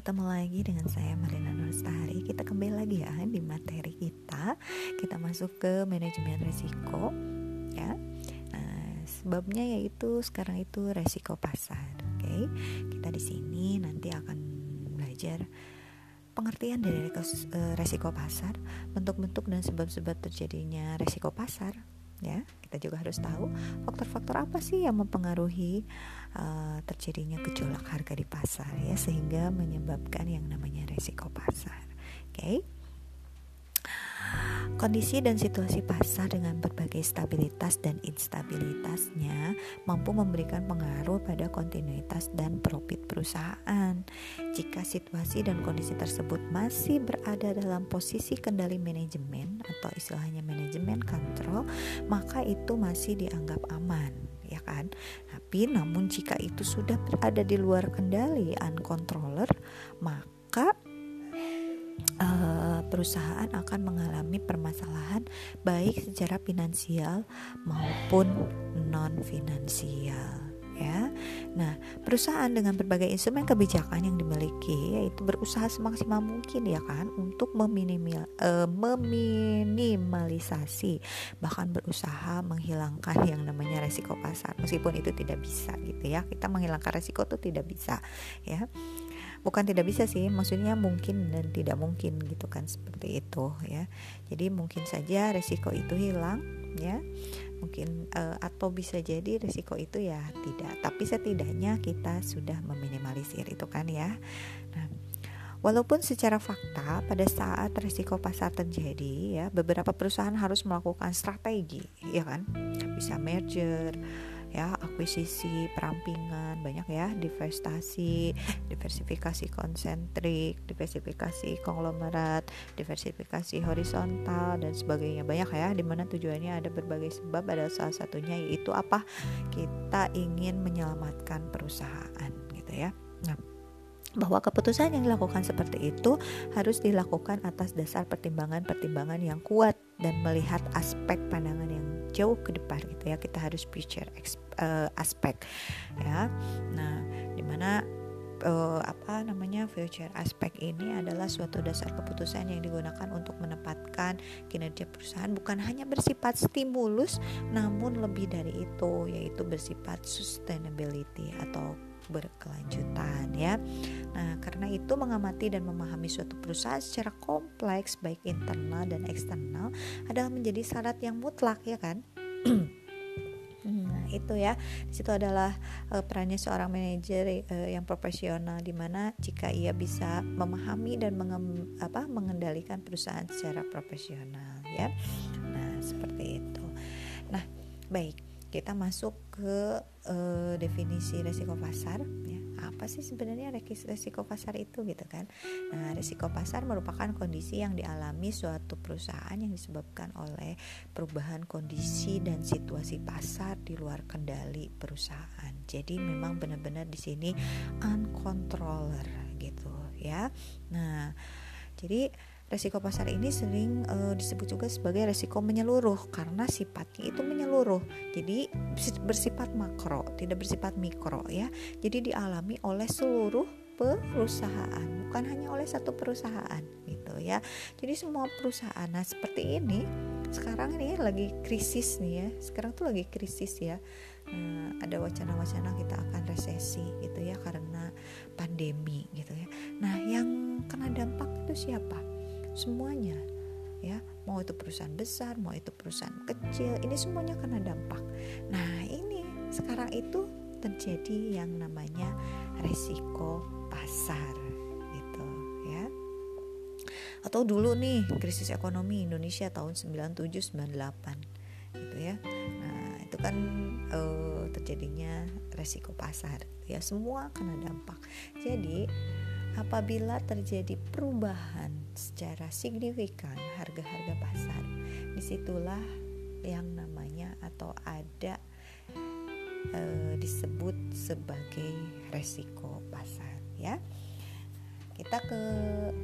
ketemu lagi dengan saya Marina Nurstari Kita kembali lagi ya di materi kita Kita masuk ke manajemen risiko ya. Nah, sebabnya yaitu sekarang itu resiko pasar. Oke. Okay? Kita di sini nanti akan belajar pengertian dari eh, resiko pasar, bentuk-bentuk dan sebab-sebab terjadinya resiko pasar ya kita juga harus tahu faktor-faktor apa sih yang mempengaruhi uh, terjadinya gejolak harga di pasar ya sehingga menyebabkan yang namanya resiko pasar oke okay? Kondisi dan situasi pasar dengan berbagai stabilitas dan instabilitasnya mampu memberikan pengaruh pada kontinuitas dan profit perusahaan. Jika situasi dan kondisi tersebut masih berada dalam posisi kendali manajemen atau istilahnya manajemen kontrol, maka itu masih dianggap aman, ya kan? Tapi namun jika itu sudah berada di luar kendali uncontroller, maka uh, perusahaan akan mengalami permasalahan baik secara finansial maupun non finansial ya. Nah, perusahaan dengan berbagai instrumen kebijakan yang dimiliki yaitu berusaha semaksimal mungkin ya kan untuk meminimal, uh, meminimalisasi bahkan berusaha menghilangkan yang namanya resiko pasar meskipun itu tidak bisa gitu ya. Kita menghilangkan resiko itu tidak bisa ya bukan tidak bisa sih maksudnya mungkin dan tidak mungkin gitu kan seperti itu ya. Jadi mungkin saja resiko itu hilang ya. Mungkin uh, atau bisa jadi resiko itu ya tidak. Tapi setidaknya kita sudah meminimalisir itu kan ya. Nah Walaupun secara fakta pada saat resiko pasar terjadi ya beberapa perusahaan harus melakukan strategi ya kan. Bisa merger ya akuisisi perampingan banyak ya divestasi diversifikasi konsentrik diversifikasi konglomerat diversifikasi horizontal dan sebagainya. Banyak ya di mana tujuannya ada berbagai sebab ada salah satunya yaitu apa? Kita ingin menyelamatkan perusahaan gitu ya. Nah bahwa keputusan yang dilakukan seperti itu harus dilakukan atas dasar pertimbangan-pertimbangan yang kuat dan melihat aspek pandangan yang jauh ke depan gitu ya. Kita harus future uh, aspek ya. Nah di mana uh, apa namanya future aspek ini adalah suatu dasar keputusan yang digunakan untuk menempatkan kinerja perusahaan. Bukan hanya bersifat stimulus namun lebih dari itu yaitu bersifat sustainability atau berkelanjutan ya. Nah, karena itu mengamati dan memahami suatu perusahaan secara kompleks baik internal dan eksternal adalah menjadi syarat yang mutlak ya kan? Nah, itu ya. Di situ adalah uh, perannya seorang manajer uh, yang profesional di mana jika ia bisa memahami dan mengem, apa, mengendalikan perusahaan secara profesional ya. Nah, seperti itu. Nah, baik kita masuk ke uh, definisi resiko pasar ya. Apa sih sebenarnya resiko pasar itu gitu kan? Nah resiko pasar merupakan kondisi yang dialami suatu perusahaan yang disebabkan oleh perubahan kondisi dan situasi pasar di luar kendali perusahaan. Jadi memang benar-benar di sini uncontroller gitu ya. Nah jadi Resiko pasar ini sering e, disebut juga sebagai resiko menyeluruh karena sifatnya itu menyeluruh. Jadi bersifat makro, tidak bersifat mikro ya. Jadi dialami oleh seluruh perusahaan, bukan hanya oleh satu perusahaan gitu ya. Jadi semua perusahaan. Nah, seperti ini sekarang ini lagi krisis nih ya. Sekarang tuh lagi krisis ya. Nah, ada wacana-wacana kita akan resesi gitu ya karena pandemi gitu ya. Nah, yang kena dampak itu siapa? Semuanya ya. Mau itu perusahaan besar mau itu perusahaan kecil ini semuanya kena dampak. Nah ini sekarang itu terjadi yang namanya resiko pasar gitu ya. Atau dulu nih krisis ekonomi Indonesia tahun 97 98 gitu ya. Nah itu kan uh, terjadinya resiko pasar ya. Semua kena dampak. Jadi apabila terjadi perubahan secara signifikan harga-harga pasar, di situlah yang namanya atau ada e, disebut sebagai resiko pasar ya. Kita ke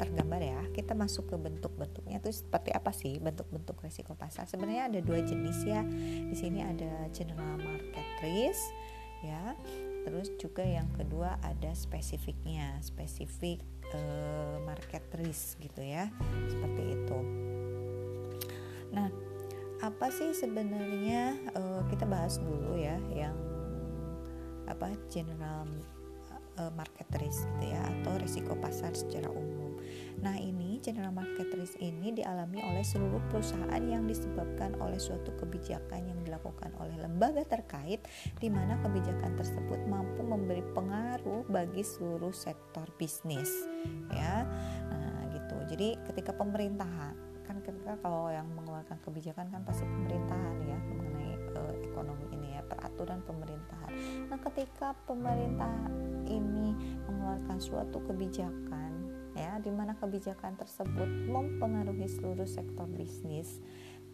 tergambar ya, kita masuk ke bentuk-bentuknya itu seperti apa sih bentuk-bentuk resiko pasar? Sebenarnya ada dua jenis ya. Di sini ada general market risk ya Terus juga yang kedua ada spesifiknya, spesifik uh, market risk gitu ya seperti itu nah apa sih sebenarnya uh, kita bahas dulu ya yang apa general uh, market risk gitu ya atau risiko pasar secara umum. Nah, ini general market risk ini dialami oleh seluruh perusahaan yang disebabkan oleh suatu kebijakan yang dilakukan oleh lembaga terkait di mana kebijakan tersebut mampu memberi pengaruh bagi seluruh sektor bisnis ya. Nah, gitu. Jadi ketika pemerintahan kan ketika kalau yang mengeluarkan kebijakan kan pasti pemerintahan ya mengenai uh, ekonomi ini ya peraturan pemerintahan. Nah ketika pemerintah ini mengeluarkan suatu kebijakan ya di mana kebijakan tersebut mempengaruhi seluruh sektor bisnis.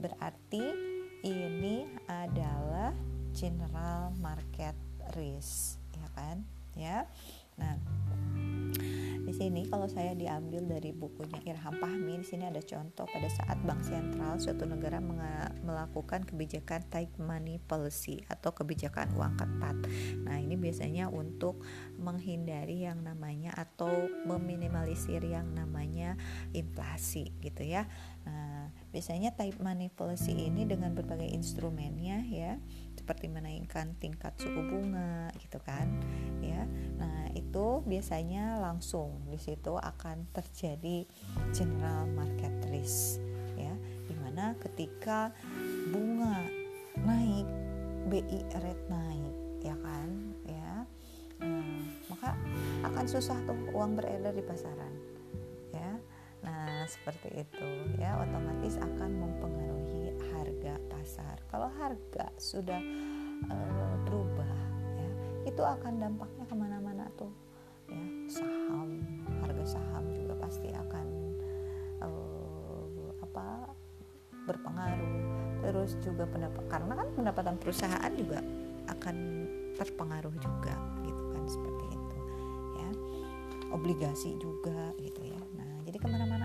Berarti ini adalah general market risk ya kan? Ya. Nah di sini kalau saya diambil dari bukunya Irham Fahmi, di sini ada contoh pada saat bank sentral suatu negara melakukan kebijakan tight money policy atau kebijakan uang ketat. Nah, ini biasanya untuk menghindari yang namanya atau meminimalisir yang namanya inflasi gitu ya. Nah, biasanya money policy ini dengan berbagai instrumennya ya seperti menaikkan tingkat suku bunga gitu kan ya. Nah itu biasanya langsung di situ akan terjadi general market risk ya. Di mana ketika bunga naik BI rate naik ya kan ya. Nah, maka akan susah tuh uang beredar di pasaran seperti itu ya otomatis akan mempengaruhi harga pasar. Kalau harga sudah uh, berubah, ya, itu akan dampaknya ke mana-mana tuh, ya saham, harga saham juga pasti akan uh, apa berpengaruh. Terus juga pendapat karena kan pendapatan perusahaan juga akan terpengaruh juga, gitu kan seperti itu, ya obligasi juga gitu ya. Nah jadi ke mana-mana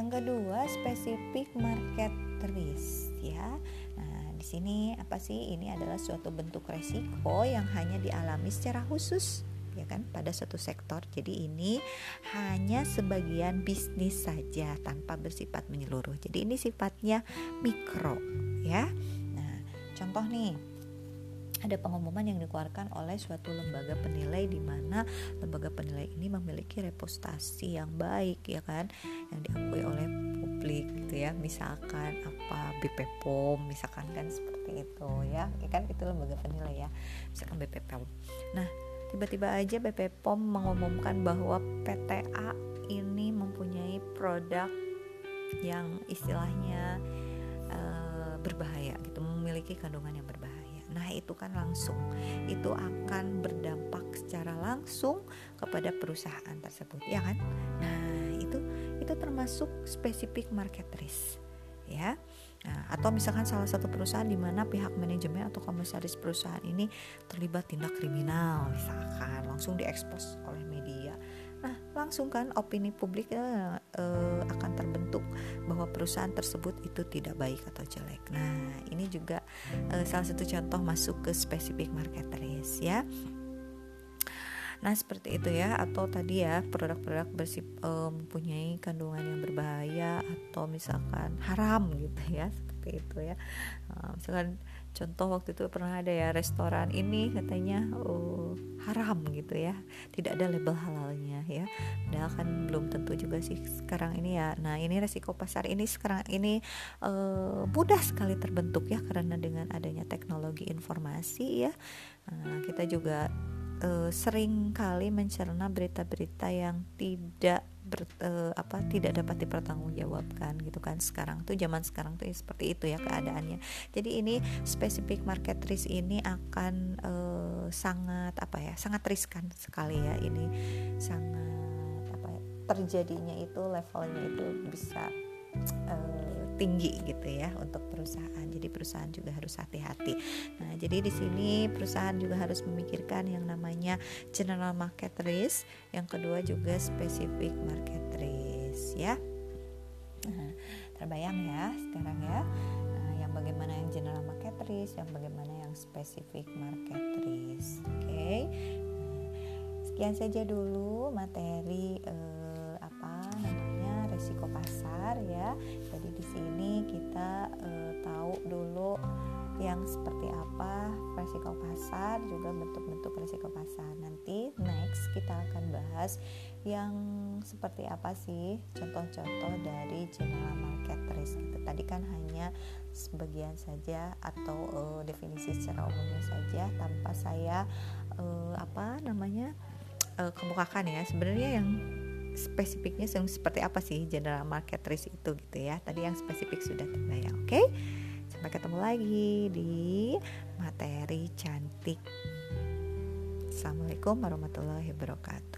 Yang kedua, spesifik market risk ya. Nah, di sini apa sih? Ini adalah suatu bentuk resiko yang hanya dialami secara khusus ya kan pada suatu sektor. Jadi ini hanya sebagian bisnis saja tanpa bersifat menyeluruh. Jadi ini sifatnya mikro ya. Nah, contoh nih ada pengumuman yang dikeluarkan oleh suatu lembaga penilai di mana lembaga penilai ini memiliki reputasi yang baik ya kan? Yang diakui oleh publik gitu ya. Misalkan apa BP POM misalkan kan seperti itu ya, ya kan? Itu lembaga penilai ya. Misalkan BP POM nah tiba-tiba aja BP POM mengumumkan bahwa PTA ini mempunyai produk yang istilahnya uh, berbahaya gitu. Memiliki kandungan yang berbahaya Nah, itu kan langsung. Itu akan berdampak secara langsung kepada perusahaan tersebut, ya kan? Nah, itu itu termasuk spesifik market risk, ya. Nah, atau misalkan salah satu perusahaan di mana pihak manajemen atau komisaris perusahaan ini terlibat tindak kriminal, misalkan langsung diekspos oleh media langsung kan opini publik uh, uh, akan terbentuk bahwa perusahaan tersebut itu tidak baik atau jelek. Nah, ini juga uh, salah satu contoh masuk ke spesifik market risk ya. Nah seperti itu ya atau tadi ya produk-produk bersih uh, mempunyai kandungan yang berbahaya atau misalkan haram gitu ya seperti itu ya uh, misalkan contoh waktu itu pernah ada ya restoran ini katanya oh, haram gitu ya. Tidak ada label halalnya ya. Padahal kan belum tentu juga sih sekarang ini ya. Nah ini resiko pasar ini sekarang ini uh, mudah sekali terbentuk ya karena dengan adanya teknologi informasi ya. Nah, kita juga uh, sering kali mencerna berita-berita yang tidak ber, uh, apa tidak dapat dipertanggungjawabkan gitu kan. Sekarang tuh zaman sekarang tuh ya seperti itu ya keadaannya. Jadi ini spesifik market risk ini akan uh, sangat apa ya sangat riskan sekali ya ini. Sangat apa ya terjadinya itu levelnya itu bisa uh, tinggi gitu ya untuk perusahaan. Jadi perusahaan juga harus hati-hati. Nah, jadi di sini perusahaan juga harus memikirkan yang namanya general market risk, yang kedua juga specific market risk ya. Nah, terbayang ya sekarang ya. Nah, yang bagaimana yang general market risk, yang bagaimana yang specific market risk. Oke. Okay? Nah, sekian saja dulu materi eh, resiko pasar ya. Jadi di sini kita eh, tahu dulu yang seperti apa resiko pasar juga bentuk-bentuk resiko pasar. Nanti next kita akan bahas yang seperti apa sih contoh-contoh dari general market risk gitu. Tadi kan hanya sebagian saja atau uh, definisi secara umumnya saja tanpa saya uh, apa namanya kemukakan ya. Sebenarnya yang spesifiknya seperti apa sih general market risk itu gitu ya tadi yang spesifik sudah terbayang oke okay? Sampai ketemu lagi di materi cantik. Assalamualaikum warahmatullahi wabarakatuh.